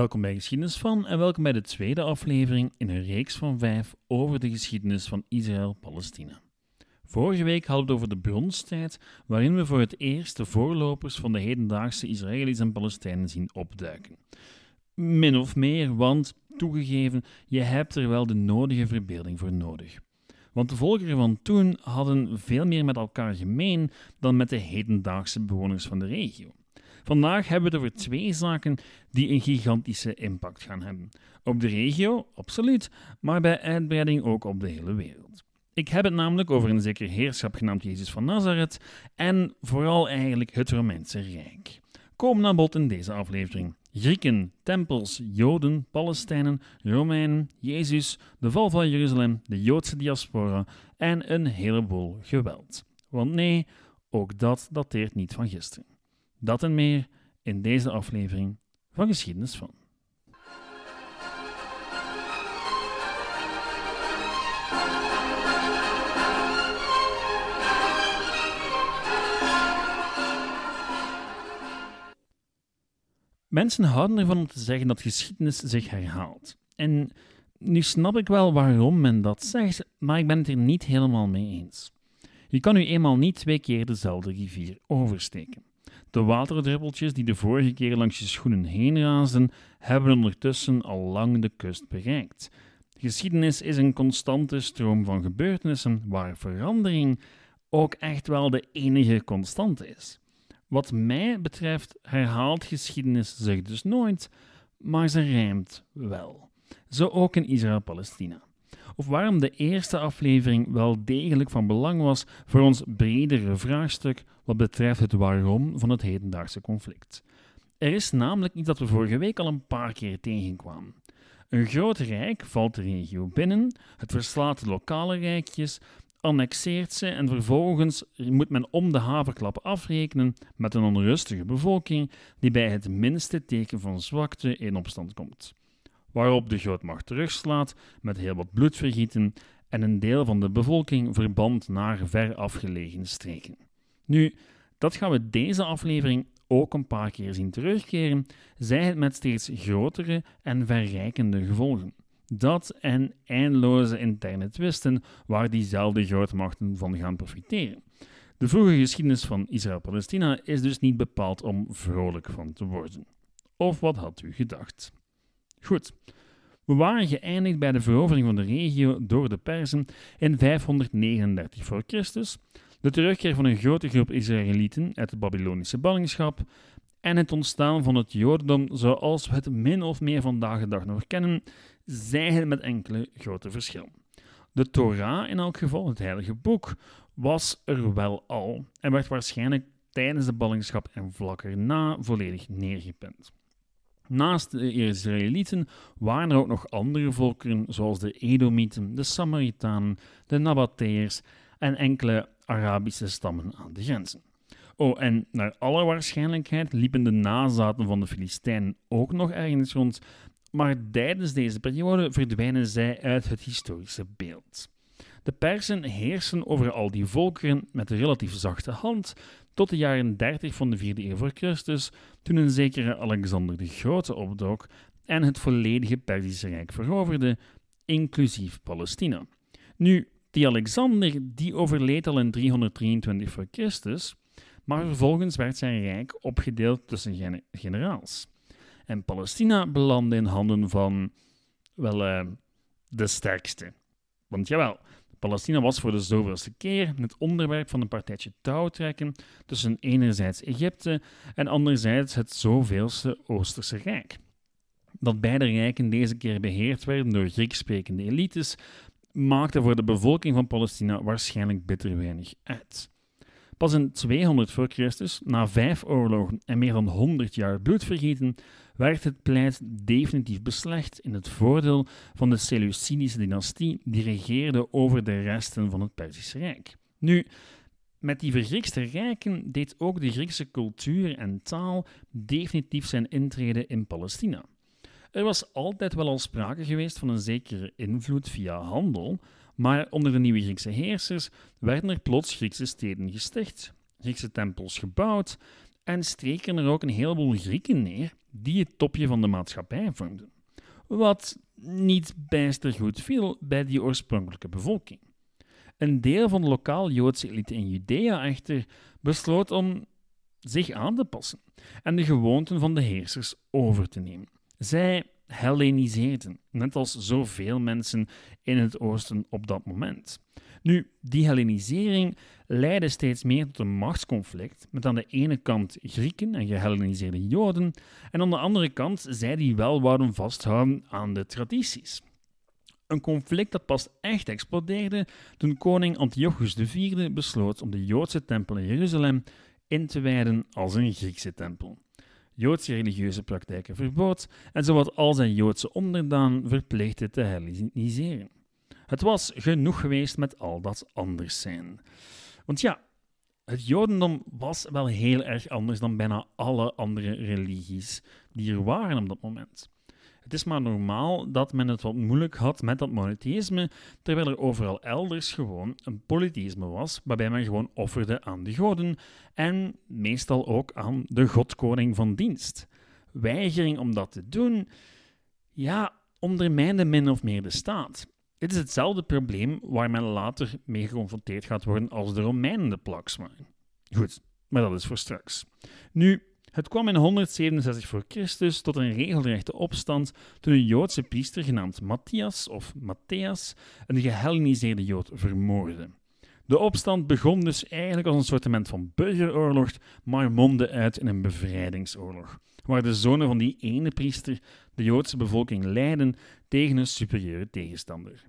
Welkom bij Geschiedenis van en welkom bij de tweede aflevering in een reeks van vijf over de geschiedenis van Israël-Palestina. Vorige week hadden we het over de bronstijd, waarin we voor het eerst de voorlopers van de hedendaagse Israëli's en Palestijnen zien opduiken. Min of meer, want toegegeven, je hebt er wel de nodige verbeelding voor nodig. Want de volkeren van toen hadden veel meer met elkaar gemeen dan met de hedendaagse bewoners van de regio. Vandaag hebben we het over twee zaken die een gigantische impact gaan hebben. Op de regio, absoluut, maar bij uitbreiding ook op de hele wereld. Ik heb het namelijk over een zeker heerschap genaamd Jezus van Nazareth en vooral eigenlijk het Romeinse Rijk. Kom naar bod in deze aflevering. Grieken, tempels, Joden, Palestijnen, Romeinen, Jezus, de val van Jeruzalem, de Joodse diaspora en een heleboel geweld. Want nee, ook dat dateert niet van gisteren. Dat en meer in deze aflevering van Geschiedenis van. Mensen houden ervan om te zeggen dat geschiedenis zich herhaalt. En nu snap ik wel waarom men dat zegt, maar ik ben het er niet helemaal mee eens. Je kan nu eenmaal niet twee keer dezelfde rivier oversteken. De waterdruppeltjes die de vorige keer langs je schoenen heen raasden, hebben ondertussen al lang de kust bereikt. Geschiedenis is een constante stroom van gebeurtenissen waar verandering ook echt wel de enige constante is. Wat mij betreft herhaalt geschiedenis zich dus nooit, maar ze rijmt wel. Zo ook in Israël-Palestina of waarom de eerste aflevering wel degelijk van belang was voor ons bredere vraagstuk wat betreft het waarom van het hedendaagse conflict. Er is namelijk iets dat we vorige week al een paar keer tegenkwamen. Een groot rijk valt de regio binnen, het verslaat de lokale rijkjes, annexeert ze en vervolgens moet men om de haverklap afrekenen met een onrustige bevolking die bij het minste teken van zwakte in opstand komt waarop de grootmacht terugslaat met heel wat bloedvergieten en een deel van de bevolking verband naar ver afgelegen streken. Nu, dat gaan we deze aflevering ook een paar keer zien terugkeren, zij het met steeds grotere en verrijkende gevolgen. Dat en eindeloze interne twisten waar diezelfde grootmachten van gaan profiteren. De vroege geschiedenis van Israël-Palestina is dus niet bepaald om vrolijk van te worden. Of wat had u gedacht? Goed, we waren geëindigd bij de verovering van de regio door de Perzen in 539 voor Christus, de terugkeer van een grote groep Israëlieten uit de Babylonische ballingschap en het ontstaan van het Jodendom zoals we het min of meer vandaag de dag nog kennen, zij het met enkele grote verschillen. De Torah, in elk geval, het heilige boek, was er wel al en werd waarschijnlijk tijdens de ballingschap en vlak erna volledig neergepend. Naast de Israëlieten waren er ook nog andere volkeren, zoals de Edomieten, de Samaritanen, de Nabateërs en enkele Arabische stammen aan de grenzen. Oh, en naar alle waarschijnlijkheid liepen de nazaten van de Filistijnen ook nog ergens rond, maar tijdens deze periode verdwijnen zij uit het historische beeld. De Persen heersen over al die volkeren met relatief zachte hand, tot de jaren 30 van de 4e eeuw voor Christus, toen een zekere Alexander de Grote opdook en het volledige Perzische Rijk veroverde, inclusief Palestina. Nu, die Alexander die overleed al in 323 voor Christus, maar vervolgens werd zijn rijk opgedeeld tussen generaals. En Palestina belandde in handen van, wel, uh, de sterkste. Want jawel, Palestina was voor de zoveelste keer het onderwerp van een partijtje touwtrekken tussen enerzijds Egypte en anderzijds het zoveelste Oosterse Rijk. Dat beide rijken deze keer beheerd werden door Grieks sprekende elites, maakte voor de bevolking van Palestina waarschijnlijk bitter weinig uit. Pas in 200 voor Christus, na vijf oorlogen en meer dan 100 jaar bloedvergieten, werd het pleit definitief beslecht in het voordeel van de Seleucidische dynastie die regeerde over de resten van het Perzische Rijk. Nu, met die vergriekste rijken deed ook de Griekse cultuur en taal definitief zijn intrede in Palestina. Er was altijd wel al sprake geweest van een zekere invloed via handel, maar onder de nieuwe Griekse heersers werden er plots Griekse steden gesticht, Griekse tempels gebouwd en streken er ook een heleboel Grieken neer die het topje van de maatschappij vormden. Wat niet bijster goed viel bij die oorspronkelijke bevolking. Een deel van de lokaal Joodse elite in Judea echter besloot om zich aan te passen en de gewoonten van de heersers over te nemen. Zij Helleniseerden, net als zoveel mensen in het oosten op dat moment. Nu, die Hellenisering leidde steeds meer tot een machtsconflict met aan de ene kant Grieken en gehelleniseerde Joden en aan de andere kant zij die wel wouden vasthouden aan de tradities. Een conflict dat pas echt explodeerde toen koning Antiochus IV besloot om de Joodse tempel in Jeruzalem in te wijden als een Griekse tempel. Joodse religieuze praktijken verbood en zowat al zijn Joodse onderdaan verplichtte te helleniseren. Het was genoeg geweest met al dat anders zijn. Want ja, het Jodendom was wel heel erg anders dan bijna alle andere religies die er waren op dat moment. Het is maar normaal dat men het wat moeilijk had met dat monotheïsme, terwijl er overal elders gewoon een polytheïsme was, waarbij men gewoon offerde aan de goden en meestal ook aan de godkoning van dienst. Weigering om dat te doen, ja, ondermijnde min of meer de staat. Dit is hetzelfde probleem waar men later mee geconfronteerd gaat worden als de Romeinen de plaks waren. Goed, maar dat is voor straks. Nu, het kwam in 167 voor Christus tot een regelrechte opstand toen een Joodse priester genaamd Matthias of Matthias een gehelleniseerde Jood vermoordde. De opstand begon dus eigenlijk als een soort van burgeroorlog, maar mondde uit in een bevrijdingsoorlog, waar de zonen van die ene priester de Joodse bevolking leidden tegen een superieure tegenstander.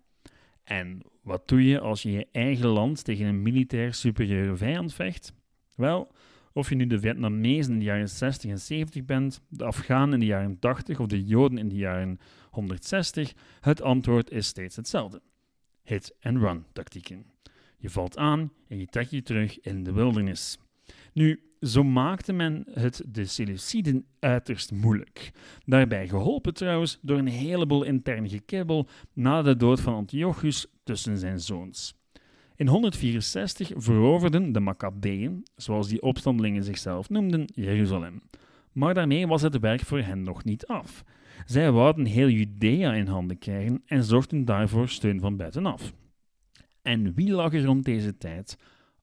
En wat doe je als je je eigen land tegen een militair superieure vijand vecht? Wel, of je nu de Vietnamezen in de jaren 60 en 70 bent, de Afghanen in de jaren 80 of de Joden in de jaren 160, het antwoord is steeds hetzelfde. Hit-and-run tactieken. Je valt aan en je trekt je terug in de wildernis. Nu, zo maakte men het de Seleuciden uiterst moeilijk. Daarbij geholpen trouwens door een heleboel intern gekibbel na de dood van Antiochus tussen zijn zoons. In 164 veroverden de Maccabeën, zoals die opstandelingen zichzelf noemden, Jeruzalem. Maar daarmee was het werk voor hen nog niet af. Zij wouden heel Judea in handen krijgen en zochten daarvoor steun van buitenaf. En wie lag er rond deze tijd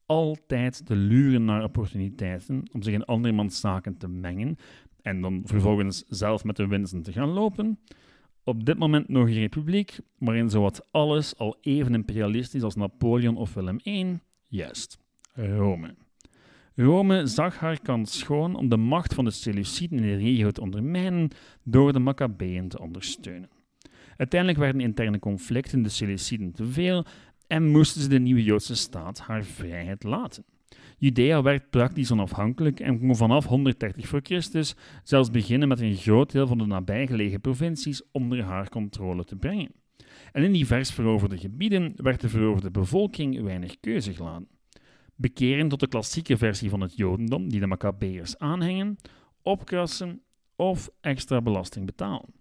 altijd te luren naar opportuniteiten om zich in andermans zaken te mengen en dan vervolgens zelf met de winsten te gaan lopen? Op dit moment nog een republiek, waarin zowat alles al even imperialistisch als Napoleon of Willem I, juist, Rome. Rome zag haar kans schoon om de macht van de Seleuciden in de regio te ondermijnen door de Maccabeën te ondersteunen. Uiteindelijk werden interne conflicten de Seleuciden te veel en moesten ze de nieuwe Joodse staat haar vrijheid laten. Judea werd praktisch onafhankelijk en kon vanaf 130 voor Christus zelfs beginnen met een groot deel van de nabijgelegen provincies onder haar controle te brengen. En in die vers veroverde gebieden werd de veroverde bevolking weinig keuze gelaten. Bekeren tot de klassieke versie van het Jodendom die de Maccabeërs aanhengen, opkrassen of extra belasting betalen.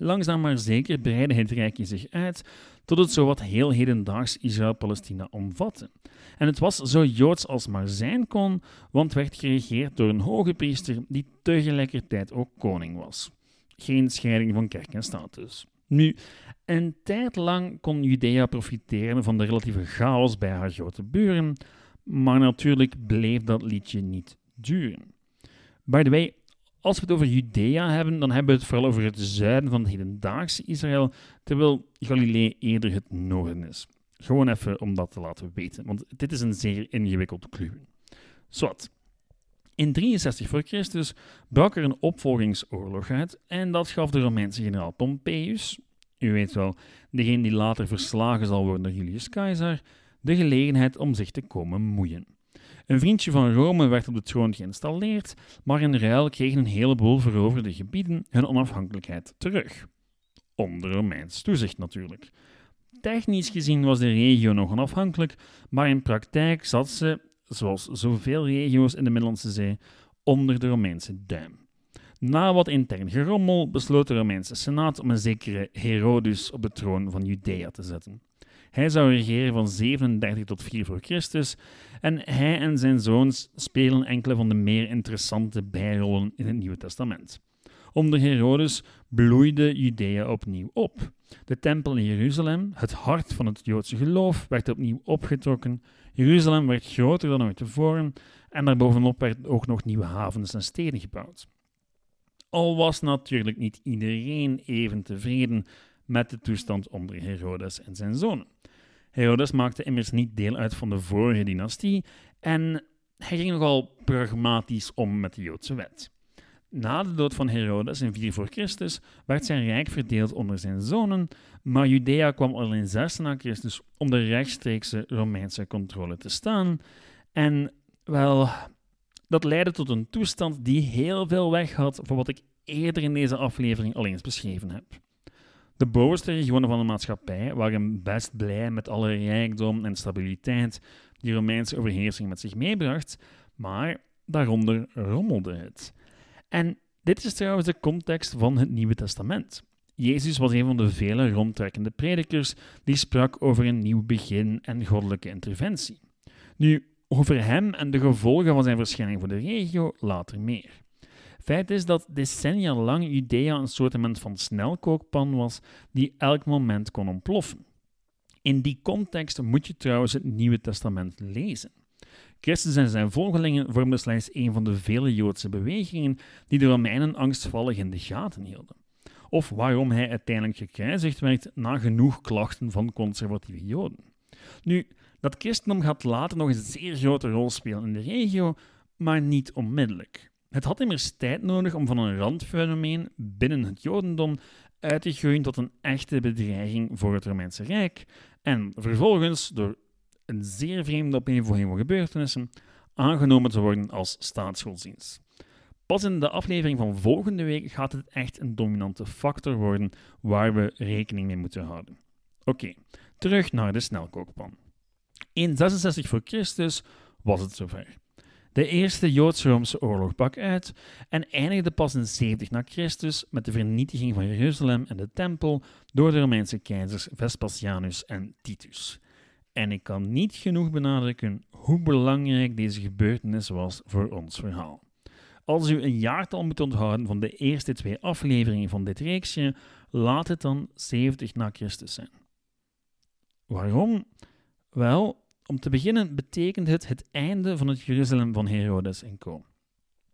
Langzaam maar zeker breidde het rijkje zich uit tot het zowat heel hedendaags Israël-Palestina omvatte. En het was zo joods als maar zijn kon, want werd geregeerd door een hoge priester die tegelijkertijd ook koning was. Geen scheiding van kerk en staat dus. Nu, een tijd lang kon Judea profiteren van de relatieve chaos bij haar grote buren, maar natuurlijk bleef dat liedje niet duren. By the way, als we het over Judea hebben, dan hebben we het vooral over het zuiden van het hedendaagse Israël, terwijl Galilee eerder het noorden is. Gewoon even om dat te laten weten, want dit is een zeer ingewikkeld kluwen. Zwat. In 63 voor Christus brak er een opvolgingsoorlog uit en dat gaf de Romeinse generaal Pompeius, u weet wel, degene die later verslagen zal worden door Julius Caesar, de gelegenheid om zich te komen moeien. Een vriendje van Rome werd op de troon geïnstalleerd, maar in ruil kregen een heleboel veroverde gebieden hun onafhankelijkheid terug. Onder Romeins toezicht natuurlijk. Technisch gezien was de regio nog onafhankelijk, maar in praktijk zat ze, zoals zoveel regio's in de Middellandse Zee, onder de Romeinse duim. Na wat intern gerommel besloot de Romeinse Senaat om een zekere Herodes op de troon van Judea te zetten. Hij zou regeren van 37 tot 4 voor Christus en hij en zijn zoons spelen enkele van de meer interessante bijrollen in het Nieuwe Testament. Onder Herodes bloeide Judea opnieuw op. De tempel in Jeruzalem, het hart van het Joodse geloof, werd opnieuw opgetrokken. Jeruzalem werd groter dan ooit tevoren en daarbovenop werden ook nog nieuwe havens en steden gebouwd. Al was natuurlijk niet iedereen even tevreden met de toestand onder Herodes en zijn zonen. Herodes maakte immers niet deel uit van de vorige dynastie en hij ging nogal pragmatisch om met de Joodse wet. Na de dood van Herodes in 4 voor Christus werd zijn rijk verdeeld onder zijn zonen, maar Judea kwam al in 6 na Christus onder rechtstreekse Romeinse controle te staan. En wel, dat leidde tot een toestand die heel veel weg had van wat ik eerder in deze aflevering al eens beschreven heb. De bovenste regionen van de maatschappij waren best blij met alle rijkdom en stabiliteit die Romeinse overheersing met zich meebracht, maar daaronder rommelde het. En dit is trouwens de context van het Nieuwe Testament. Jezus was een van de vele rondtrekkende predikers die sprak over een nieuw begin en goddelijke interventie. Nu, over hem en de gevolgen van zijn verschijning voor de regio later meer. Feit is dat decennia lang Judea een soort van snelkookpan was die elk moment kon ontploffen. In die context moet je trouwens het Nieuwe Testament lezen. Christus en zijn volgelingen vormden slechts een van de vele Joodse bewegingen die de Romeinen angstvallig in de gaten hielden. Of waarom hij uiteindelijk gekruisigd werd na genoeg klachten van conservatieve Joden. Nu, dat christendom gaat later nog een zeer grote rol spelen in de regio, maar niet onmiddellijk. Het had immers tijd nodig om van een randfenomeen binnen het Jodendom uit te groeien tot een echte bedreiging voor het Romeinse Rijk en vervolgens door een zeer vreemde opeenvolging van gebeurtenissen aangenomen te worden als staatsgodsdienst. Pas in de aflevering van volgende week gaat het echt een dominante factor worden waar we rekening mee moeten houden. Oké, terug naar de snelkookpan. In 66 voor Christus was het zover. De eerste Joods-Roomse oorlog brak uit en eindigde pas in 70 na Christus met de vernietiging van Jeruzalem en de tempel door de Romeinse keizers Vespasianus en Titus. En ik kan niet genoeg benadrukken hoe belangrijk deze gebeurtenis was voor ons verhaal. Als u een jaartal moet onthouden van de eerste twee afleveringen van dit reeksje, laat het dan 70 na Christus zijn. Waarom? Wel, om te beginnen betekent het het einde van het Jeruzalem van Herodes en co.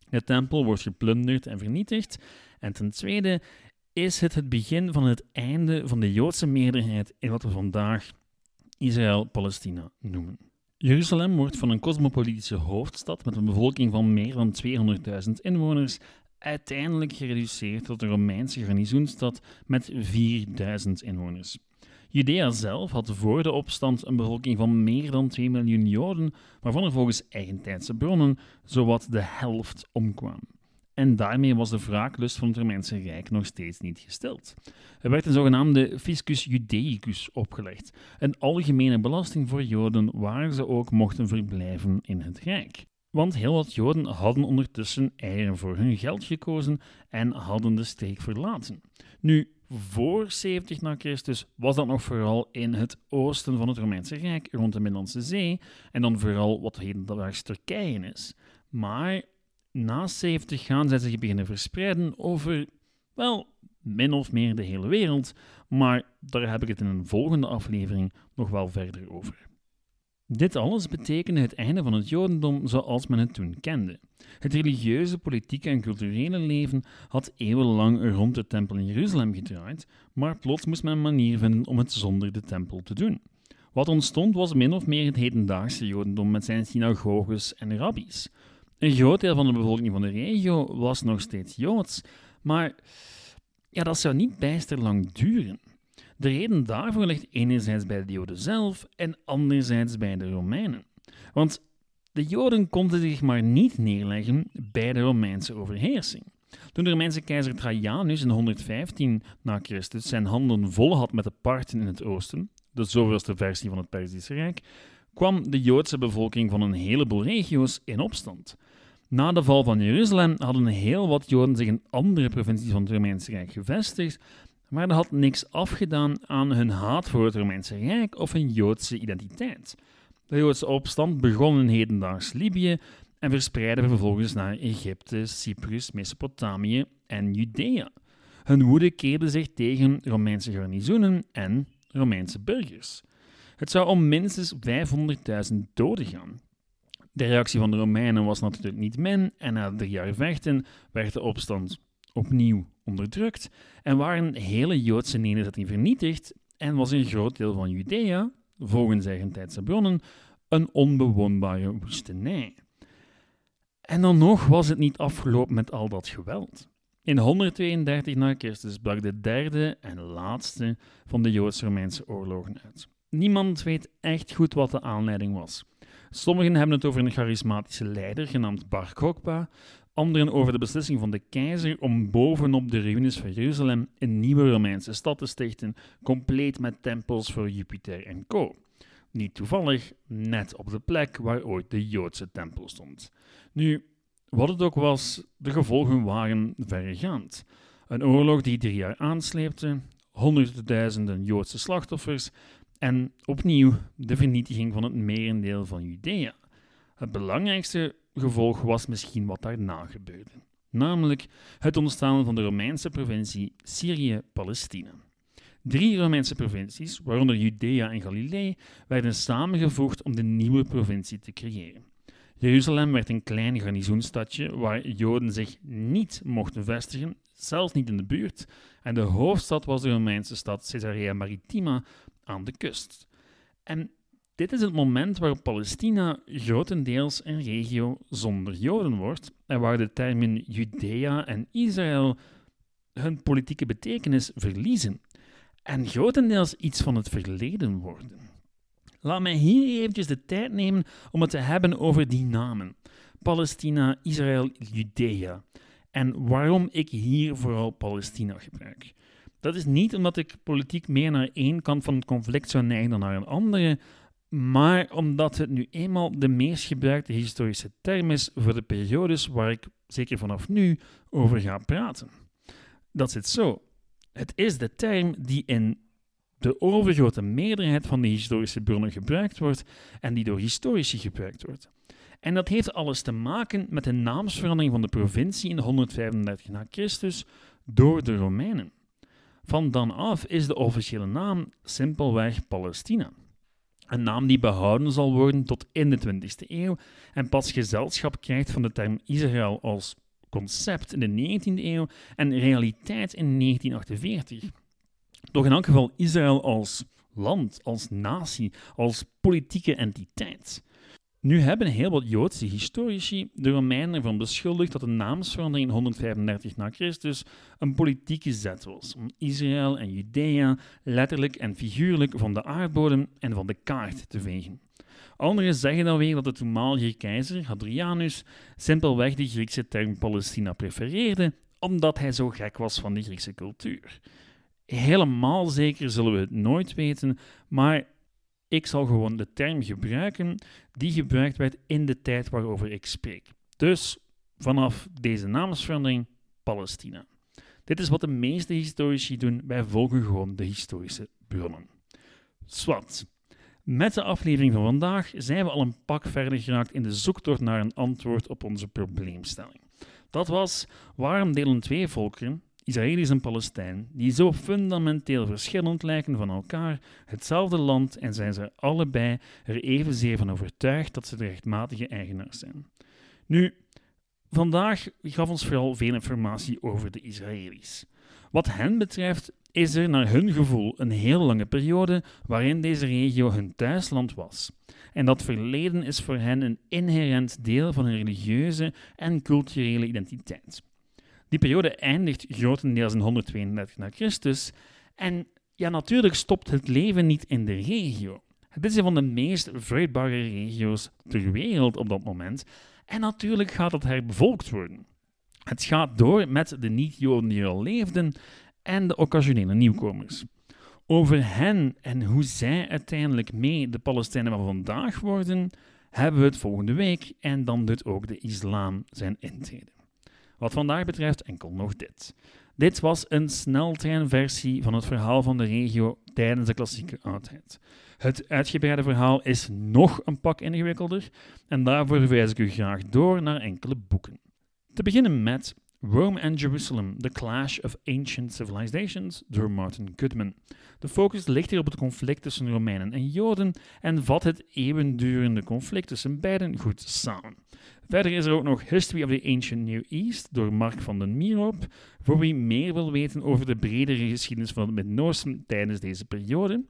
De tempel wordt geplunderd en vernietigd. En ten tweede is het het begin van het einde van de Joodse meerderheid in wat we vandaag Israël-Palestina noemen. Jeruzalem wordt van een cosmopolitische hoofdstad met een bevolking van meer dan 200.000 inwoners uiteindelijk gereduceerd tot een Romeinse garnizoenstad met 4000 inwoners. Judea zelf had voor de opstand een bevolking van meer dan 2 miljoen Joden, waarvan er volgens eigentijdse bronnen zowat de helft omkwam. En daarmee was de wraaklust van het Romeinse Rijk nog steeds niet gesteld. Er werd een zogenaamde fiscus judaicus opgelegd, een algemene belasting voor Joden waar ze ook mochten verblijven in het Rijk. Want heel wat Joden hadden ondertussen eieren voor hun geld gekozen en hadden de streek verlaten. Nu, voor 70 na Christus was dat nog vooral in het oosten van het Romeinse Rijk, rond de Middellandse Zee, en dan vooral wat hedendaags Turkije is. Maar na 70 gaan zij zich beginnen verspreiden over, wel, min of meer de hele wereld, maar daar heb ik het in een volgende aflevering nog wel verder over. Dit alles betekende het einde van het Jodendom zoals men het toen kende. Het religieuze, politieke en culturele leven had eeuwenlang rond de tempel in Jeruzalem gedraaid, maar plots moest men een manier vinden om het zonder de tempel te doen. Wat ontstond was min of meer het hedendaagse Jodendom met zijn synagoges en rabbies. Een groot deel van de bevolking van de regio was nog steeds Joods, maar ja, dat zou niet bijster lang duren. De reden daarvoor ligt enerzijds bij de Joden zelf en anderzijds bij de Romeinen. Want de Joden konden zich maar niet neerleggen bij de Romeinse overheersing. Toen de Romeinse keizer Trajanus in 115 na Christus zijn handen vol had met de Parten in het oosten, de zoveelste versie van het Perzische Rijk, kwam de Joodse bevolking van een heleboel regio's in opstand. Na de val van Jeruzalem hadden heel wat Joden zich in andere provincies van het Romeinse Rijk gevestigd maar dat had niks afgedaan aan hun haat voor het Romeinse Rijk of hun Joodse identiteit. De Joodse opstand begon in hedendaags Libië en verspreidde vervolgens naar Egypte, Cyprus, Mesopotamië en Judea. Hun woede keerde zich tegen Romeinse garnizoenen en Romeinse burgers. Het zou om minstens 500.000 doden gaan. De reactie van de Romeinen was natuurlijk niet min en na drie jaar vechten werd de opstand opnieuw onderdrukt en waren hele Joodse nederzettingen vernietigd en was een groot deel van Judea, volgens eigentijdse bronnen, een onbewoonbare woestenij. En dan nog was het niet afgelopen met al dat geweld. In 132 na Christus brak de derde en laatste van de Joods-Romeinse oorlogen uit. Niemand weet echt goed wat de aanleiding was. Sommigen hebben het over een charismatische leider genaamd Bar Kokhba, anderen over de beslissing van de keizer om bovenop de ruïnes van Jeruzalem een nieuwe Romeinse stad te stichten, compleet met tempels voor Jupiter en co. Niet toevallig net op de plek waar ooit de Joodse tempel stond. Nu, wat het ook was, de gevolgen waren verregaand. Een oorlog die drie jaar aansleepte, honderdduizenden Joodse slachtoffers en opnieuw de vernietiging van het merendeel van Judea. Het belangrijkste gevolg was misschien wat daarna gebeurde, namelijk het ontstaan van de Romeinse provincie Syrië-Palestina. Drie Romeinse provincies, waaronder Judea en Galilee, werden samengevoegd om de nieuwe provincie te creëren. Jeruzalem werd een klein garnizoenstadje waar Joden zich niet mochten vestigen, zelfs niet in de buurt, en de hoofdstad was de Romeinse stad Caesarea Maritima aan de kust. En dit is het moment waarop Palestina grotendeels een regio zonder Joden wordt en waar de termen Judea en Israël hun politieke betekenis verliezen en grotendeels iets van het verleden worden. Laat mij hier eventjes de tijd nemen om het te hebben over die namen. Palestina, Israël, Judea. En waarom ik hier vooral Palestina gebruik. Dat is niet omdat ik politiek meer naar één kant van het conflict zou neigen dan naar een andere, maar omdat het nu eenmaal de meest gebruikte historische term is voor de periodes waar ik zeker vanaf nu over ga praten. Dat zit zo. Het is de term die in de overgrote meerderheid van de historische bronnen gebruikt wordt en die door historici gebruikt wordt. En dat heeft alles te maken met de naamsverandering van de provincie in 135 na Christus door de Romeinen. Van dan af is de officiële naam simpelweg Palestina. Een naam die behouden zal worden tot in de 20e eeuw en pas gezelschap krijgt van de term Israël als concept in de 19e eeuw en realiteit in 1948. Doch in elk geval Israël als land, als natie, als politieke entiteit. Nu hebben heel wat Joodse historici de Romeinen ervan beschuldigd dat de naamsverandering in 135 na Christus een politieke zet was om Israël en Judea letterlijk en figuurlijk van de aardbodem en van de kaart te vegen. Anderen zeggen dan weer dat de toenmalige keizer, Hadrianus, simpelweg de Griekse term Palestina prefereerde, omdat hij zo gek was van de Griekse cultuur. Helemaal zeker zullen we het nooit weten, maar ik zal gewoon de term gebruiken die gebruikt werd in de tijd waarover ik spreek. Dus vanaf deze naamsverandering Palestina. Dit is wat de meeste historici doen, wij volgen gewoon de historische bronnen. Swat. Met de aflevering van vandaag zijn we al een pak verder geraakt in de zoektocht naar een antwoord op onze probleemstelling. Dat was waarom delen twee volkeren, Israëli's en Palestijn, die zo fundamenteel verschillend lijken van elkaar, hetzelfde land en zijn ze allebei er evenzeer van overtuigd dat ze de rechtmatige eigenaars zijn. Nu, vandaag gaf ons vooral veel informatie over de Israëli's. Wat hen betreft is er naar hun gevoel een heel lange periode waarin deze regio hun thuisland was. En dat verleden is voor hen een inherent deel van hun religieuze en culturele identiteit. Die periode eindigt grotendeels in 132 na Christus. En ja, natuurlijk stopt het leven niet in de regio. Het is een van de meest vruchtbare regio's ter wereld op dat moment. En natuurlijk gaat het herbevolkt worden. Het gaat door met de niet-Joden die al leefden en de occasionele nieuwkomers. Over hen en hoe zij uiteindelijk mee de Palestijnen van vandaag worden, hebben we het volgende week en dan doet ook de islam zijn intrede. Wat vandaag betreft enkel nog dit. Dit was een sneltreinversie van het verhaal van de regio tijdens de klassieke oudheid. Het uitgebreide verhaal is nog een pak ingewikkelder en daarvoor verwijs ik u graag door naar enkele boeken. Te beginnen met Rome and Jerusalem, The Clash of Ancient Civilizations door Martin Goodman. De focus ligt hier op het conflict tussen Romeinen en Joden en vat het eeuwendurende conflict tussen beiden goed samen. Verder is er ook nog History of the Ancient Near East door Mark van den Mierop, voor wie meer wil weten over de bredere geschiedenis van het Midden-Oosten tijdens deze periode.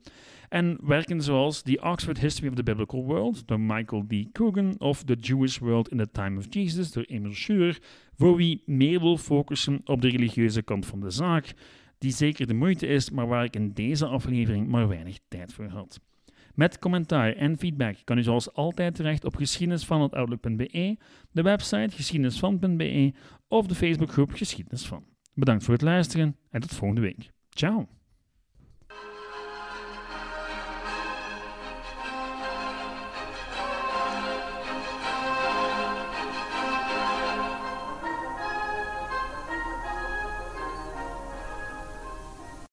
En werken zoals The Oxford History of the Biblical World door Michael D. Coogan of The Jewish World in the Time of Jesus door Emil Schurer, voor wie meer wil focussen op de religieuze kant van de zaak, die zeker de moeite is, maar waar ik in deze aflevering maar weinig tijd voor had. Met commentaar en feedback kan u zoals altijd terecht op geschiedenisvan.outlook.be, de website geschiedenisvan.be of de Facebookgroep Geschiedenis van. Bedankt voor het luisteren en tot volgende week. Ciao!